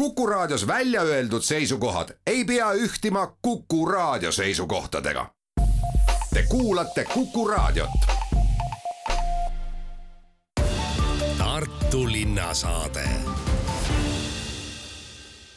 Kuku Raadios välja öeldud seisukohad ei pea ühtima Kuku Raadio seisukohtadega. Te kuulate Kuku Raadiot. Tartu linnasaade.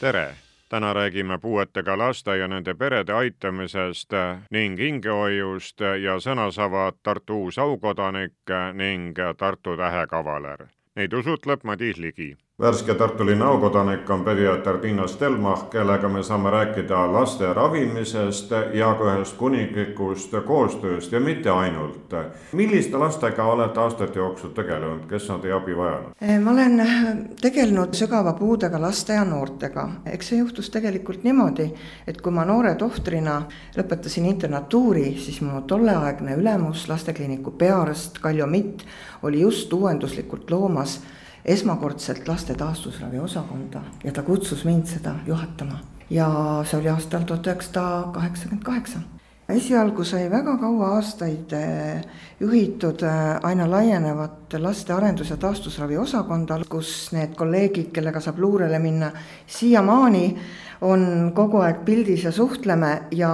tere, täna räägime puuetega laste ja nende perede aitamisest ning hingehoiust ja sõna saavad Tartu uus aukodanik ning Tartu tähekavaler. Neid usutleb Madis Ligi värske Tartu linna aukodanik on pediaater Tiina Stelmach, kellega me saame rääkida laste ravimisest ja ka ühest kuninglikust koostööst ja mitte ainult. milliste lastega olete aastate jooksul tegelenud, kes on teie abi vajanud? Eh, ma olen eh, tegelenud sügava puudega laste ja noortega, eks see juhtus tegelikult niimoodi, et kui ma noore tohtrina lõpetasin internatuuri, siis mu tolleaegne ülemus, lastekliiniku peaarst Kaljo Mitt oli just uuenduslikult loomas esmakordselt laste taastusravi osakonda ja ta kutsus mind seda juhatama. ja see oli aastal tuhat üheksasada kaheksakümmend kaheksa. esialgu sai väga kaua aastaid eh, juhitud eh, aina laienevat laste arendus- ja taastusravi osakonda, kus need kolleegid, kellega saab luurele minna, siiamaani on kogu aeg pildis ja suhtleme ja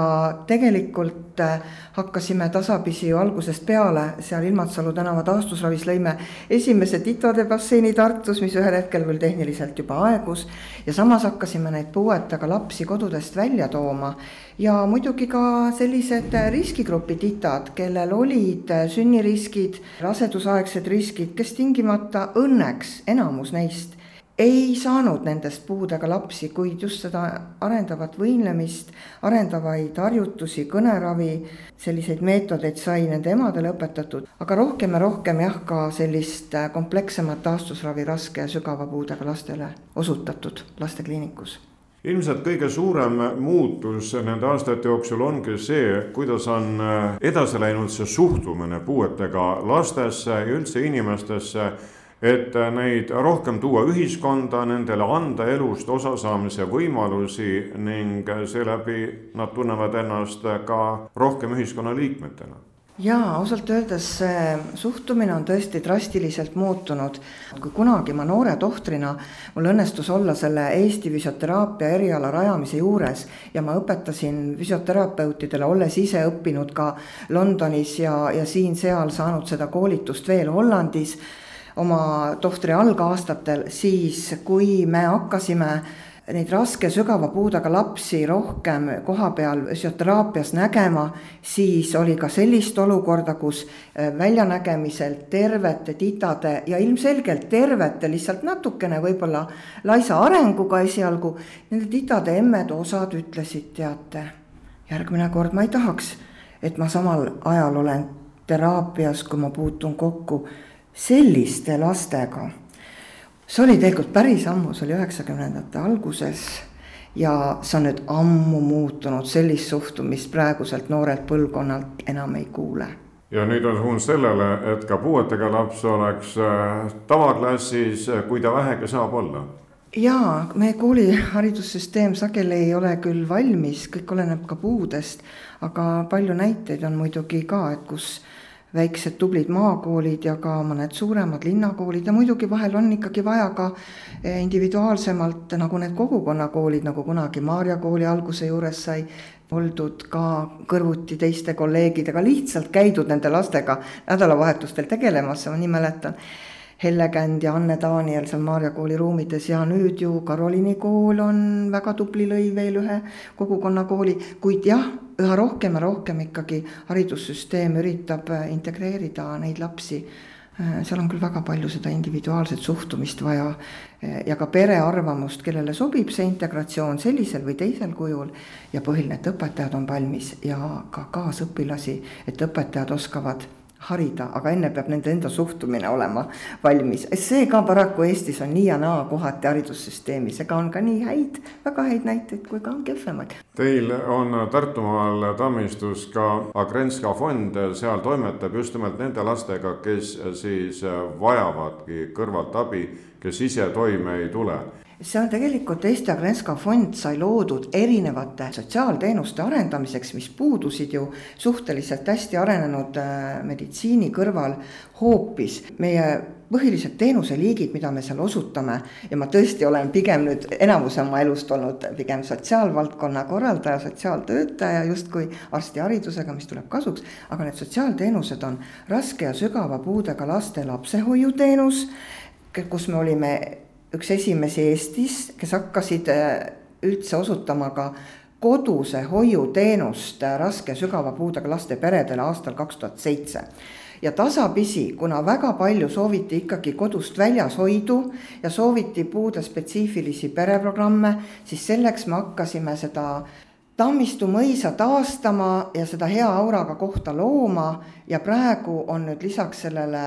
tegelikult äh, hakkasime tasapisi ju algusest peale seal Ilmatsalu tänava taastusravis lõime esimese Titode basseini Tartus, mis ühel hetkel küll tehniliselt juba aegus. ja samas hakkasime neid puuetega lapsi kodudest välja tooma ja muidugi ka sellised riskigrupi titad, kellel olid sünniriskid, rasedusaegsed riskid, kes tingimata õnneks enamus neist ei saanud nendest puudega lapsi, kuid just seda arendavat võimlemist, arendavaid harjutusi, kõneravi, selliseid meetodeid sai nende emadele õpetatud, aga rohkem ja rohkem jah, ka sellist komplekssemat taastusravi raske ja sügava puudega lastele osutatud lastekliinikus. Ilmselt kõige suurem muutus nende aastate jooksul ongi see, kuidas on edasi läinud see suhtumine puuetega lastesse ja üldse inimestesse et neid rohkem tuua ühiskonda, nendele anda elust osasaamise võimalusi ning seeläbi nad tunnevad ennast ka rohkem ühiskonnaliikmetena jaa, ausalt öeldes see suhtumine on tõesti drastiliselt muutunud. kui kunagi ma noore tohtrina, mul õnnestus olla selle Eesti füsioteraapia eriala rajamise juures ja ma õpetasin füsioterapeutidele, olles ise õppinud ka Londonis ja, ja siin-seal saanud seda koolitust veel Hollandis oma tohtri algaastatel, siis kui me hakkasime neid raske sügava puudega lapsi rohkem koha peal füsioteraapias nägema, siis oli ka sellist olukorda, kus äh, väljanägemiselt tervete titade ja ilmselgelt tervete, lihtsalt natukene võib-olla laisa arenguga esialgu, nende titade emmed osad ütlesid, teate, järgmine kord ma ei tahaks, et ma samal ajal olen teraapias, kui ma puutun kokku selliste lastega. see oli tegelikult päris ammu, see oli üheksakümnendate alguses ja see on nüüd ammu muutunud, sellist suhtumist praeguselt noorelt põlvkonnalt enam ei kuule ja nüüd on suund sellele, et ka puuetega laps oleks äh, tavaklassis, äh, kui ta vähegi saab olla. jaa, meie kooli haridussüsteem sageli ei ole küll valmis, kõik oleneb ka puudest, aga palju näiteid on muidugi ka, et kus väiksed tublid maakoolid ja ka mõned suuremad linnakoolid ja muidugi vahel on ikkagi vaja ka eh, individuaalsemalt nagu need kogukonnakoolid, nagu kunagi Maarja kooli alguse juures sai oldud ka kõrvuti teiste kolleegidega, lihtsalt käidud nende lastega nädalavahetustel tegelemas, ma nii mäletan. Helle Känd ja Anne Daniel seal Maarja kooli ruumides ja nüüd ju Karoliini kool on väga tubli, lõi veel ühe kogukonnakooli, kuid jah üha rohkem ja rohkem ikkagi haridussüsteem üritab äh, integreerida neid lapsi. Äh, seal on küll väga palju seda individuaalset suhtumist vaja äh, ja ka pere arvamust, kellele sobib see integratsioon sellisel või teisel kujul. ja põhiline, et õpetajad on valmis ja ka kaasõpilasi, et õpetajad oskavad harida, aga enne peab nende enda suhtumine olema valmis. see ka paraku Eestis on nii ja naa kohati haridussüsteemis, ega on ka nii häid, väga häid näiteid kui ka kehvemaid. Teil on Tartumaal Tammistus ka Agrenska fond, seal toimetab just nimelt nende lastega, kes siis vajavadki kõrvalt abi, kes ise toime ei tule see on tegelikult Eesti Agrenska fond sai loodud erinevate sotsiaalteenuste arendamiseks, mis puudusid ju suhteliselt hästi arenenud äh, meditsiini kõrval hoopis meie põhilised teenuseliigid, mida me seal osutame ja ma tõesti olen pigem nüüd enamuse oma elust olnud pigem sotsiaalvaldkonna korraldaja, sotsiaaltöötaja justkui arstiharidusega, mis tuleb kasuks. aga need sotsiaalteenused on raske ja sügava puudega laste lapsehoiuteenus, kus me olime üks esimesi Eestis, kes hakkasid äh, üldse osutama ka koduse hoiuteenust äh, raske sügava puudega laste peredele aastal kaks tuhat seitse. Ja tasapisi, kuna väga palju sooviti ikkagi kodust väljas hoidu ja sooviti puudespetsiifilisi pereprogramme, siis selleks me hakkasime seda Tammistu mõisa taastama ja seda hea auraga kohta looma ja praegu on nüüd lisaks sellele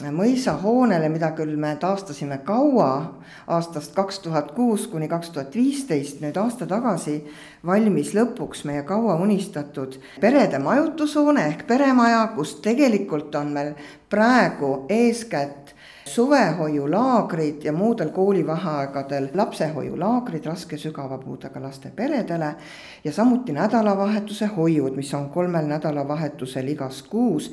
mõisahoonele, mida küll me taastasime kaua, aastast kaks tuhat kuus kuni kaks tuhat viisteist, nüüd aasta tagasi valmis lõpuks meie kaua unistatud perede majutushoone ehk peremaja, kus tegelikult on meil praegu eeskätt suvehoiulaagrid ja muudel koolivaheaegadel lapsehoiulaagrid raske sügava puudega laste peredele ja samuti nädalavahetuse hoiud, mis on kolmel nädalavahetusel igas kuus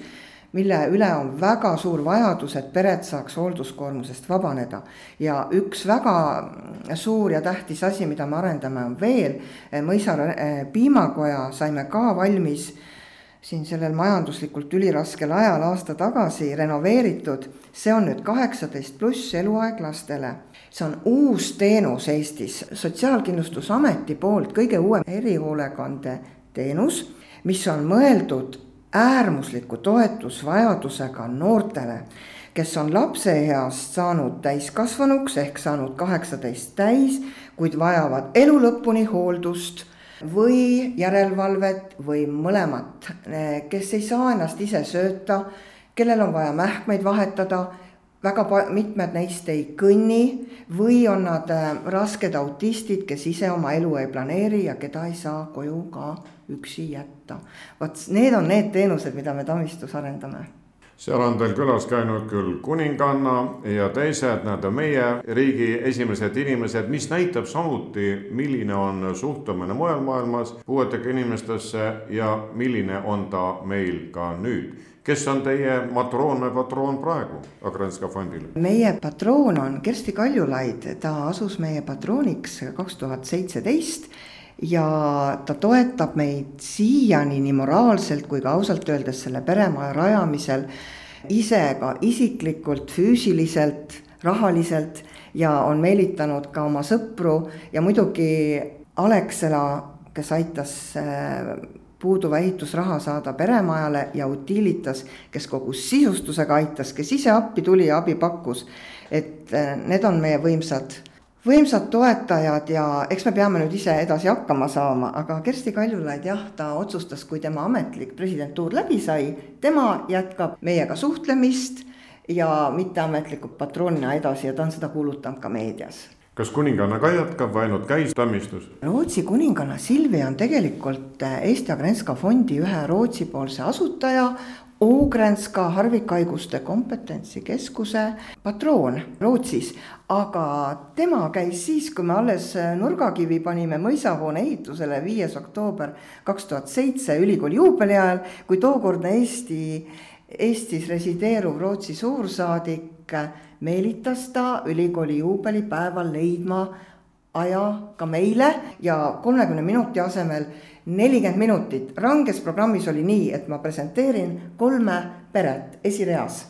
mille üle on väga suur vajadus, et pered saaks hoolduskoormusest vabaneda. ja üks väga suur ja tähtis asi, mida me arendame, on veel Mõisaare eh, piimakoja saime ka valmis siin sellel majanduslikult üliraskel ajal aasta tagasi renoveeritud, see on nüüd kaheksateist pluss eluaeg lastele. see on uus teenus Eestis, Sotsiaalkindlustusameti poolt kõige uuem erihoolekande teenus, mis on mõeldud äärmusliku toetusvajadusega noortele, kes on lapseeast saanud täiskasvanuks ehk saanud kaheksateist täis, kuid vajavad elu lõpuni hooldust või järelevalvet või mõlemat, kes ei saa ennast ise sööta, kellel on vaja mähkmeid vahetada väga mitmed neist ei kõnni või on nad äh, rasked autistid, kes ise oma elu ei planeeri ja keda ei saa koju ka üksi jätta. vot need on need teenused, mida me Tamistus arendame seal on teil külas käinud küll kuninganna ja teised nii-öelda meie riigi esimesed inimesed, mis näitab samuti, milline on suhtumine mujal maailmas puuetega inimestesse ja milline on ta meil ka nüüd kes on teie matroon või patroon praegu Agranska fondil? meie patroon on Kersti Kaljulaid, ta asus meie patrooniks kaks tuhat seitseteist ja ta toetab meid siiani nii moraalselt kui ka ausalt öeldes selle peremaja rajamisel ise ka isiklikult, füüsiliselt, rahaliselt ja on meelitanud ka oma sõpru ja muidugi Alexela, kes aitas äh, puuduva ehitusraha saada peremajale ja Utilitas, kes kogu sisustusega aitas, kes ise appi tuli ja abi pakkus. et äh, need on meie võimsad, võimsad toetajad ja eks me peame nüüd ise edasi hakkama saama, aga Kersti Kaljulaid jah, ta otsustas, kui tema ametlik presidentuur läbi sai, tema jätkab meiega suhtlemist ja mitteametlikult patroonina edasi ja ta on seda kuulutanud ka meedias kas kuninganna ka jätkab või ainult käis tammistus? Rootsi kuninganna Silvia on tegelikult äh, Eesti Agrenska fondi ühe Rootsi-poolse asutaja, Ogrenska harvikhaiguste kompetentsikeskuse patroon Rootsis, aga tema käis siis, kui me alles äh, nurgakivi panime mõisahoone ehitusele, viies oktoober kaks tuhat seitse ülikooli juubeli ajal, kui tookordne Eesti, Eestis resideeruv Rootsi suursaadik meelitas ta ülikooli juubelipäeval leidma aja ka meile ja kolmekümne minuti asemel nelikümmend minutit. ranges programmis oli nii, et ma presenteerin kolme peret esireas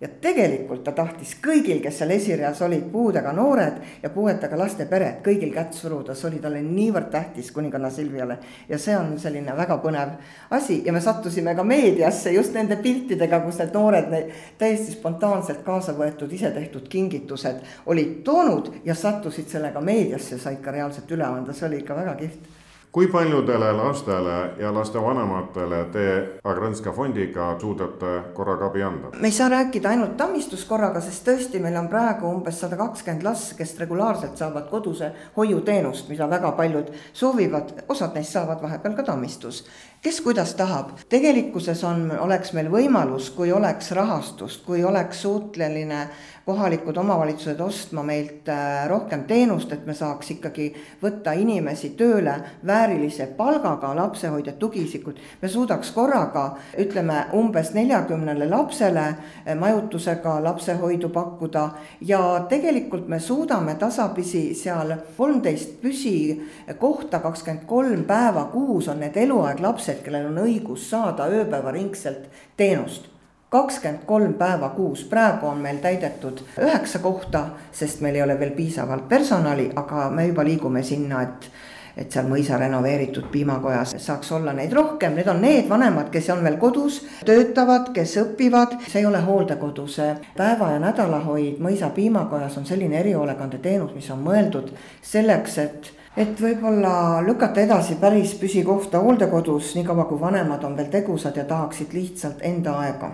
ja tegelikult ta tahtis kõigil, kes seal esireas olid, puudega noored ja puuetega laste pered, kõigil kätt suruda, see oli talle niivõrd tähtis kuninganna Silviale. ja see on selline väga põnev asi. Ja me sattusime ka meediasse just nende piltidega, kus need noored, need täiesti spontaanselt kaasa võetud, ise tehtud kingitused olid toonud ja sattusid sellega meediasse, said ka reaalselt üle anda, see oli ikka väga kihvt kui paljudele lastele ja lastevanematele te Agranska fondiga suudate korraga abi anda? me ei saa rääkida ainult tammistuskorraga, sest tõesti, meil on praegu umbes sada kakskümmend last, kes regulaarselt saavad koduse hoiuteenust, mida väga paljud soovivad, osad neist saavad vahepeal ka tammistus kes kuidas tahab, tegelikkuses on, oleks meil võimalus, kui oleks rahastust, kui oleks suuteline kohalikud omavalitsused ostma meilt äh, rohkem teenust, et me saaks ikkagi võtta inimesi tööle väärilise palgaga, lapsehoidjad, tugiisikud. me suudaks korraga, ütleme umbes neljakümnele lapsele äh, majutusega lapsehoidu pakkuda ja tegelikult me suudame tasapisi seal kolmteist püsikohta, kakskümmend kolm päeva kuus on need eluaeg lapsed, kellel on õigus saada ööpäevaringselt teenust. kakskümmend kolm päeva kuus, praegu on meil täidetud üheksa kohta, sest meil ei ole veel piisavalt personali, aga me juba liigume sinna, et et seal mõisa renoveeritud piimakojas saaks olla neid rohkem, need on need vanemad, kes on veel kodus, töötavad, kes õpivad, see ei ole hooldekodu, see päeva- ja nädalahoid. Mõisa piimakojas on selline erihoolekandeteenus, mis on mõeldud selleks, et et võib-olla lükata edasi päris püsikohta hooldekodus, niikaua kui vanemad on veel tegusad ja tahaksid lihtsalt enda aega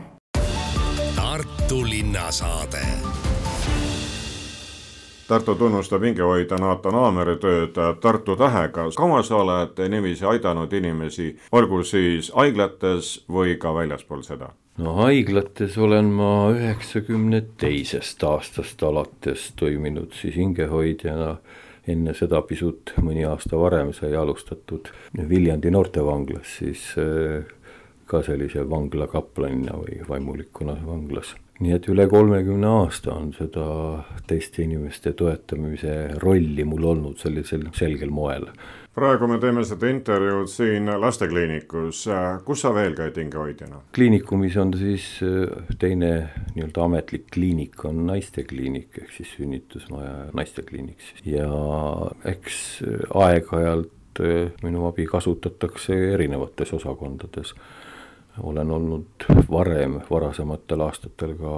Tartu linnasaade. Tartu tunnustab hingehoidja Naatan Aameri tööd Tartu tähega. kaua sa oled niiviisi aidanud inimesi, olgu siis haiglates või ka väljaspool seda? no haiglates olen ma üheksakümne teisest aastast alates toiminud siis hingehoidjana enne seda pisut mõni aasta varem sai alustatud Viljandi noortevanglas siis äh, ka sellise vanglakaplanina või vaimulikuna vanglas. nii et üle kolmekümne aasta on seda teiste inimeste toetamise rolli mul olnud sellisel selgel moel. Praegu me teeme seda intervjuud siin lastekliinikus, kus sa veel käid hingehoidjana? kliinikumis on siis äh, teine nii-öelda ametlik kliinik on naistekliinik ehk siis sünnitusmaja naistekliinik siis ja eks äh, aeg-ajalt äh, minu abi kasutatakse erinevates osakondades olen olnud varem, varasematel aastatel ka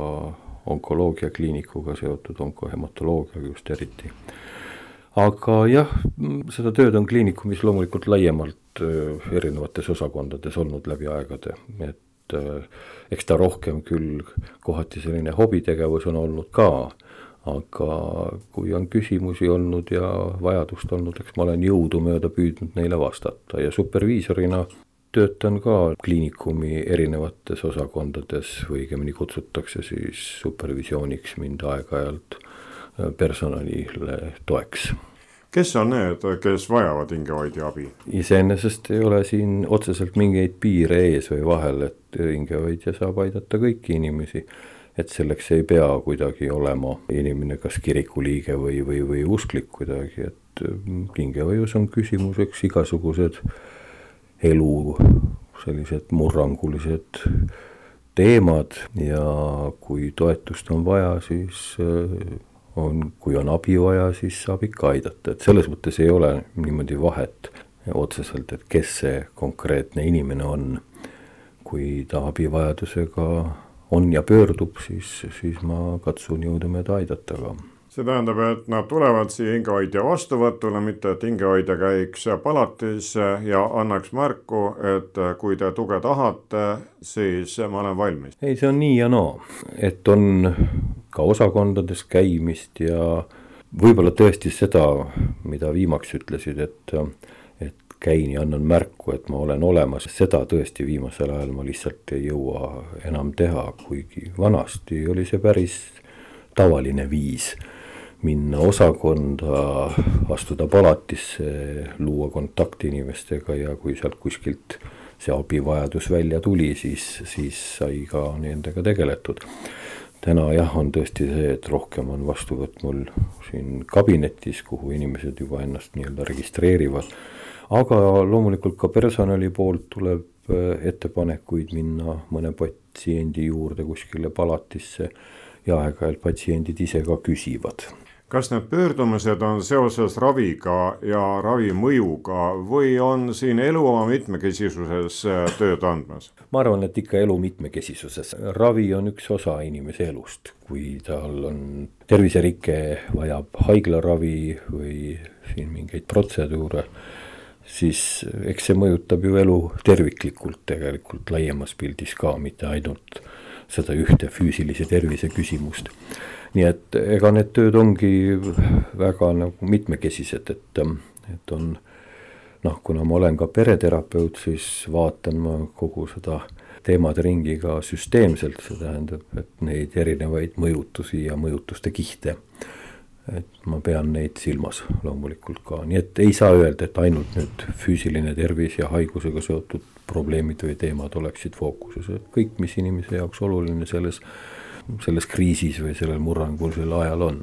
onkoloogiakliinikuga seotud, onkohematoloogiaga just eriti. Aga jah, seda tööd on kliinikumis loomulikult laiemalt äh, erinevates osakondades olnud läbi aegade, et äh, eks ta rohkem küll kohati selline hobitegevus on olnud ka, aga kui on küsimusi olnud ja vajadust olnud, eks ma olen jõudumööda püüdnud neile vastata. Ja superviisorina töötan ka kliinikumi erinevates osakondades õigemini kutsutakse siis supervisiooniks mind aeg-ajalt äh, personalile toeks kes on need, kes vajavad hingehoidja abi? iseenesest ei ole siin otseselt mingeid piire ees või vahel, et hingehoidja saab aidata kõiki inimesi. et selleks ei pea kuidagi olema inimene kas kiriku liige või, või, või usklik kuidagi, et äh, hingehoius on küsimuseks igasugused elu sellised murrangulised teemad ja kui toetust on vaja, siis äh, on, kui on abi vaja, siis saab ikka aidata, et selles mõttes ei ole niimoodi vahet otseselt, et kes see konkreetne inimene on. kui ta abivajadusega on ja pöördub, siis, siis ma katsun jõudumööda aidata ka see tähendab, et nad tulevad siia hingehoidja vastuvõtule, mitte et hingehoidja käiks palatis ja annaks märku, et kui te tuge tahate, siis ma olen valmis. ei, see on nii ja naa, et on ka osakondades käimist ja võib-olla tõesti seda, mida viimaks ütlesid, et, et käin ja annan märku, et ma olen olemas, seda tõesti viimasel ajal ma lihtsalt ei jõua enam teha, kuigi vanasti oli see päris tavaline viis minna osakonda, astuda palatisse, luua kontakti inimestega ja kui sealt kuskilt see abivajadus välja tuli, siis, siis sai ka nendega tegeletud. Täna jah, on tõesti see, et rohkem on vastuvõtt mul siin kabinetis, kuhu inimesed juba ennast nii-öelda registreerivad. aga loomulikult ka personali poolt tuleb äh, ettepanekuid minna mõne patsiendi juurde kuskile palatisse ja aeg-ajalt patsiendid ise ka küsivad kas need pöördumised on seoses raviga ja ravi mõjuga või on siin elu oma mitmekesisuses äh, tööd andmas? ma arvan, et ikka elu mitmekesisuses, ravi on üks osa inimese elust, kui tal on terviserike, vajab haiglaravi või siin mingeid protseduure, siis eks see mõjutab ju elu terviklikult tegelikult laiemas pildis ka, mitte ainult seda ühte füüsilise tervise küsimust. Nii et ega need tööd ongi väga nagu mitmekesised, et, et on noh, kuna ma olen ka pereterapeut, siis vaatan ma kogu seda teemade ringi ka süsteemselt, see tähendab, et neid erinevaid mõjutusi ja mõjutuste kihte et ma pean neid silmas loomulikult ka, nii et ei saa öelda, et ainult nüüd füüsiline tervis ja haigusega seotud probleemid või teemad oleksid fookuses, et kõik, mis inimese jaoks oluline selles, selles kriisis või sellel murrangulisel ajal on.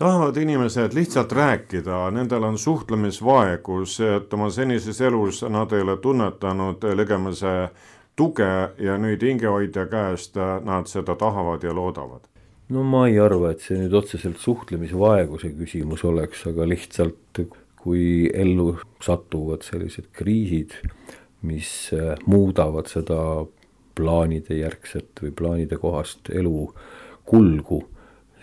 Tahavad inimesed lihtsalt rääkida, nendel on suhtlemisvaegus, et oma senises elus nad ei ole tunnetanud legemise tuge ja nüüd hingehoidja käest nad seda tahavad ja loodavad. No ma ei arva, et see nüüd otseselt suhtlemisvaeguse küsimus oleks, aga lihtsalt kui ellu satuvad sellised kriisid, mis muudavad seda plaanide järgset või plaanide kohast elu kulgu,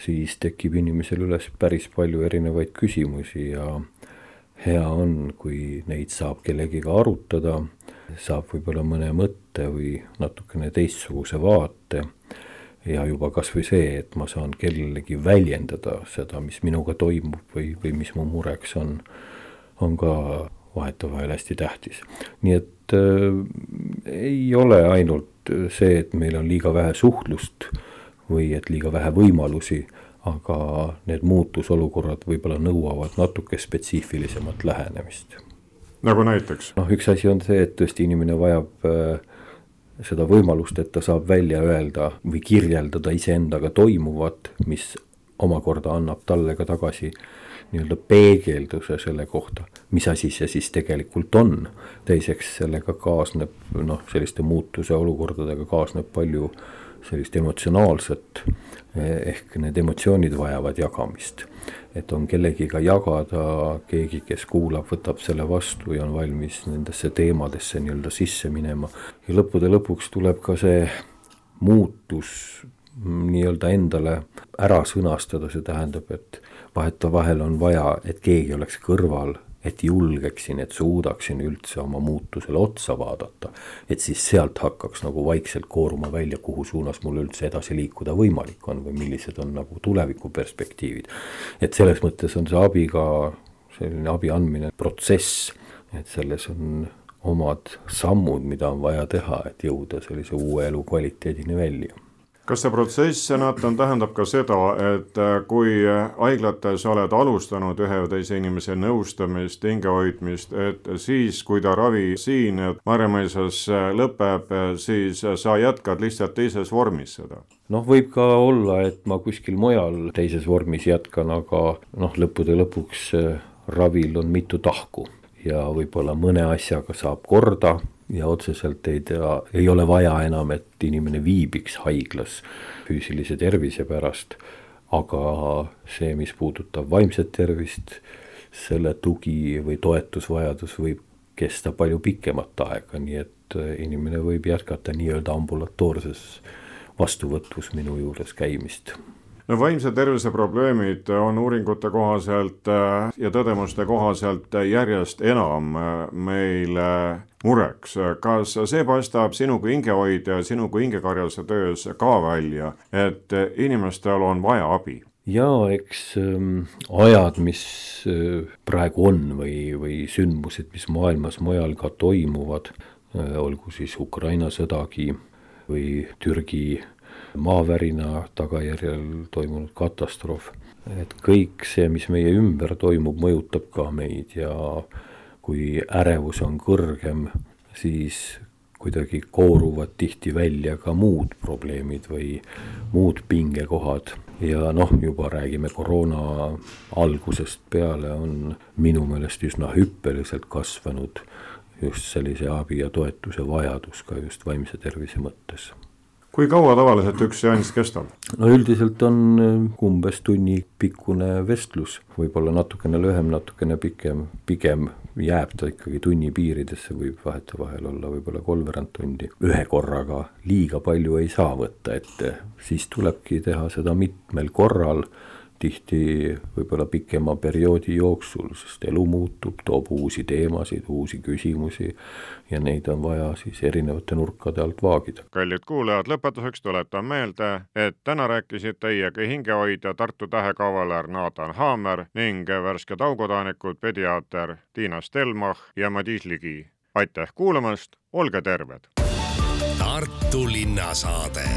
siis tekib inimesel üles päris palju erinevaid küsimusi ja hea on, kui neid saab kellegiga arutada, saab võib-olla mõne mõtte või natukene teistsuguse vaate ja juba kasvõi see, et ma saan kellelegi väljendada seda, mis minuga toimub või, või mis mu mureks on, on ka vahetevahel hästi tähtis. nii et äh, ei ole ainult see, et meil on liiga vähe suhtlust või et liiga vähe võimalusi, aga need muutusolukorrad võib-olla nõuavad natuke spetsiifilisemat lähenemist. nagu näiteks? noh, üks asi on see, et tõesti inimene vajab äh, seda võimalust, et ta saab välja öelda või kirjeldada iseendaga toimuvat, mis omakorda annab talle ka tagasi nii-öelda peegelduse selle kohta, mis asi see siis tegelikult on. teiseks sellega kaasneb noh, selliste muutuse olukordadega kaasneb palju sellist emotsionaalset ehk need emotsioonid vajavad jagamist. et on kellegiga jagada, keegi, kes kuulab, võtab selle vastu ja on valmis nendesse teemadesse nii-öelda sisse minema. ja lõppude lõpuks tuleb ka see muutus nii-öelda endale ära sõnastada, see tähendab, et vahetevahel on vaja, et keegi oleks kõrval et julgeksin, et suudaksin üldse oma muutusele otsa vaadata. et siis sealt hakkaks nagu vaikselt kooruma välja, kuhu suunas mul üldse edasi liikuda võimalik on või millised on nagu tulevikuperspektiivid. et selles mõttes on see abi ka selline abi andmine protsess, et selles on omad sammud, mida on vaja teha, et jõuda sellise uue elukvaliteedini välja kas see protsess, Natan, tähendab ka seda, et äh, kui haiglates oled alustanud ühe või teise inimese nõustamist, hingehoidmist, et siis, kui ta ravi siin Maarjameesas äh, lõpeb, siis sa jätkad lihtsalt teises vormis seda? noh, võib ka olla, et ma kuskil mujal teises vormis jätkan, aga noh, lõppude lõpuks äh, ravil on mitu tahku ja võib-olla mõne asjaga saab korda ja otseselt ei tea, ei ole vaja enam, et inimene viibiks haiglas füüsilise tervise pärast, aga see, mis puudutab vaimset tervist, selle tugi või toetusvajadus võib kesta palju pikemat aega, nii et inimene võib jätkata nii-öelda ambulatoorses vastuvõtus minu juures käimist no vaimse tervise probleemid on uuringute kohaselt äh, ja tõdemuste kohaselt järjest enam äh, meile mureks. kas see paistab sinu kui hingehoidja, sinu kui hingekarjase töös ka välja, et inimestel on vaja abi? jaa, eks ähm, ajad, mis äh, praegu on või, või sündmused, mis maailmas mujal ka toimuvad äh,, olgu siis Ukraina sõdagi või Türgi maavärina tagajärjel toimunud katastroof. et kõik see, mis meie ümber toimub, mõjutab ka meid ja kui ärevus on kõrgem, siis kuidagi kooruvad tihti välja ka muud probleemid või muud pingekohad. ja noh, juba räägime koroona algusest peale on minu meelest üsna hüppeliselt kasvanud just sellise abi ja toetuse vajadus ka just vaimse tervise mõttes kui kaua tavaliselt üks seanss kestab? no üldiselt on äh, umbes tunni pikkune vestlus, võib-olla natukene lühem, natukene pikem, pigem jääb ta ikkagi tunni piiridesse, võib vahetevahel olla võib-olla kolmveerand tundi. ühe korraga liiga palju ei saa võtta ette, siis tulebki teha seda mitmel korral tihti võib-olla pikema perioodi jooksul, sest elu muutub, toob uusi teemasid, uusi küsimusi ja neid on vaja siis erinevate nurkade alt vaagida. kallid kuulajad, lõpetuseks tuletan meelde, et täna rääkisid teiega hingehoidja Tartu tähekavaler Nathan Haamer ning värsked aukodanikud pediaater Tiina Stelmach ja Madis Ligi. aitäh kuulamast, olge terved! Tartu linnasaade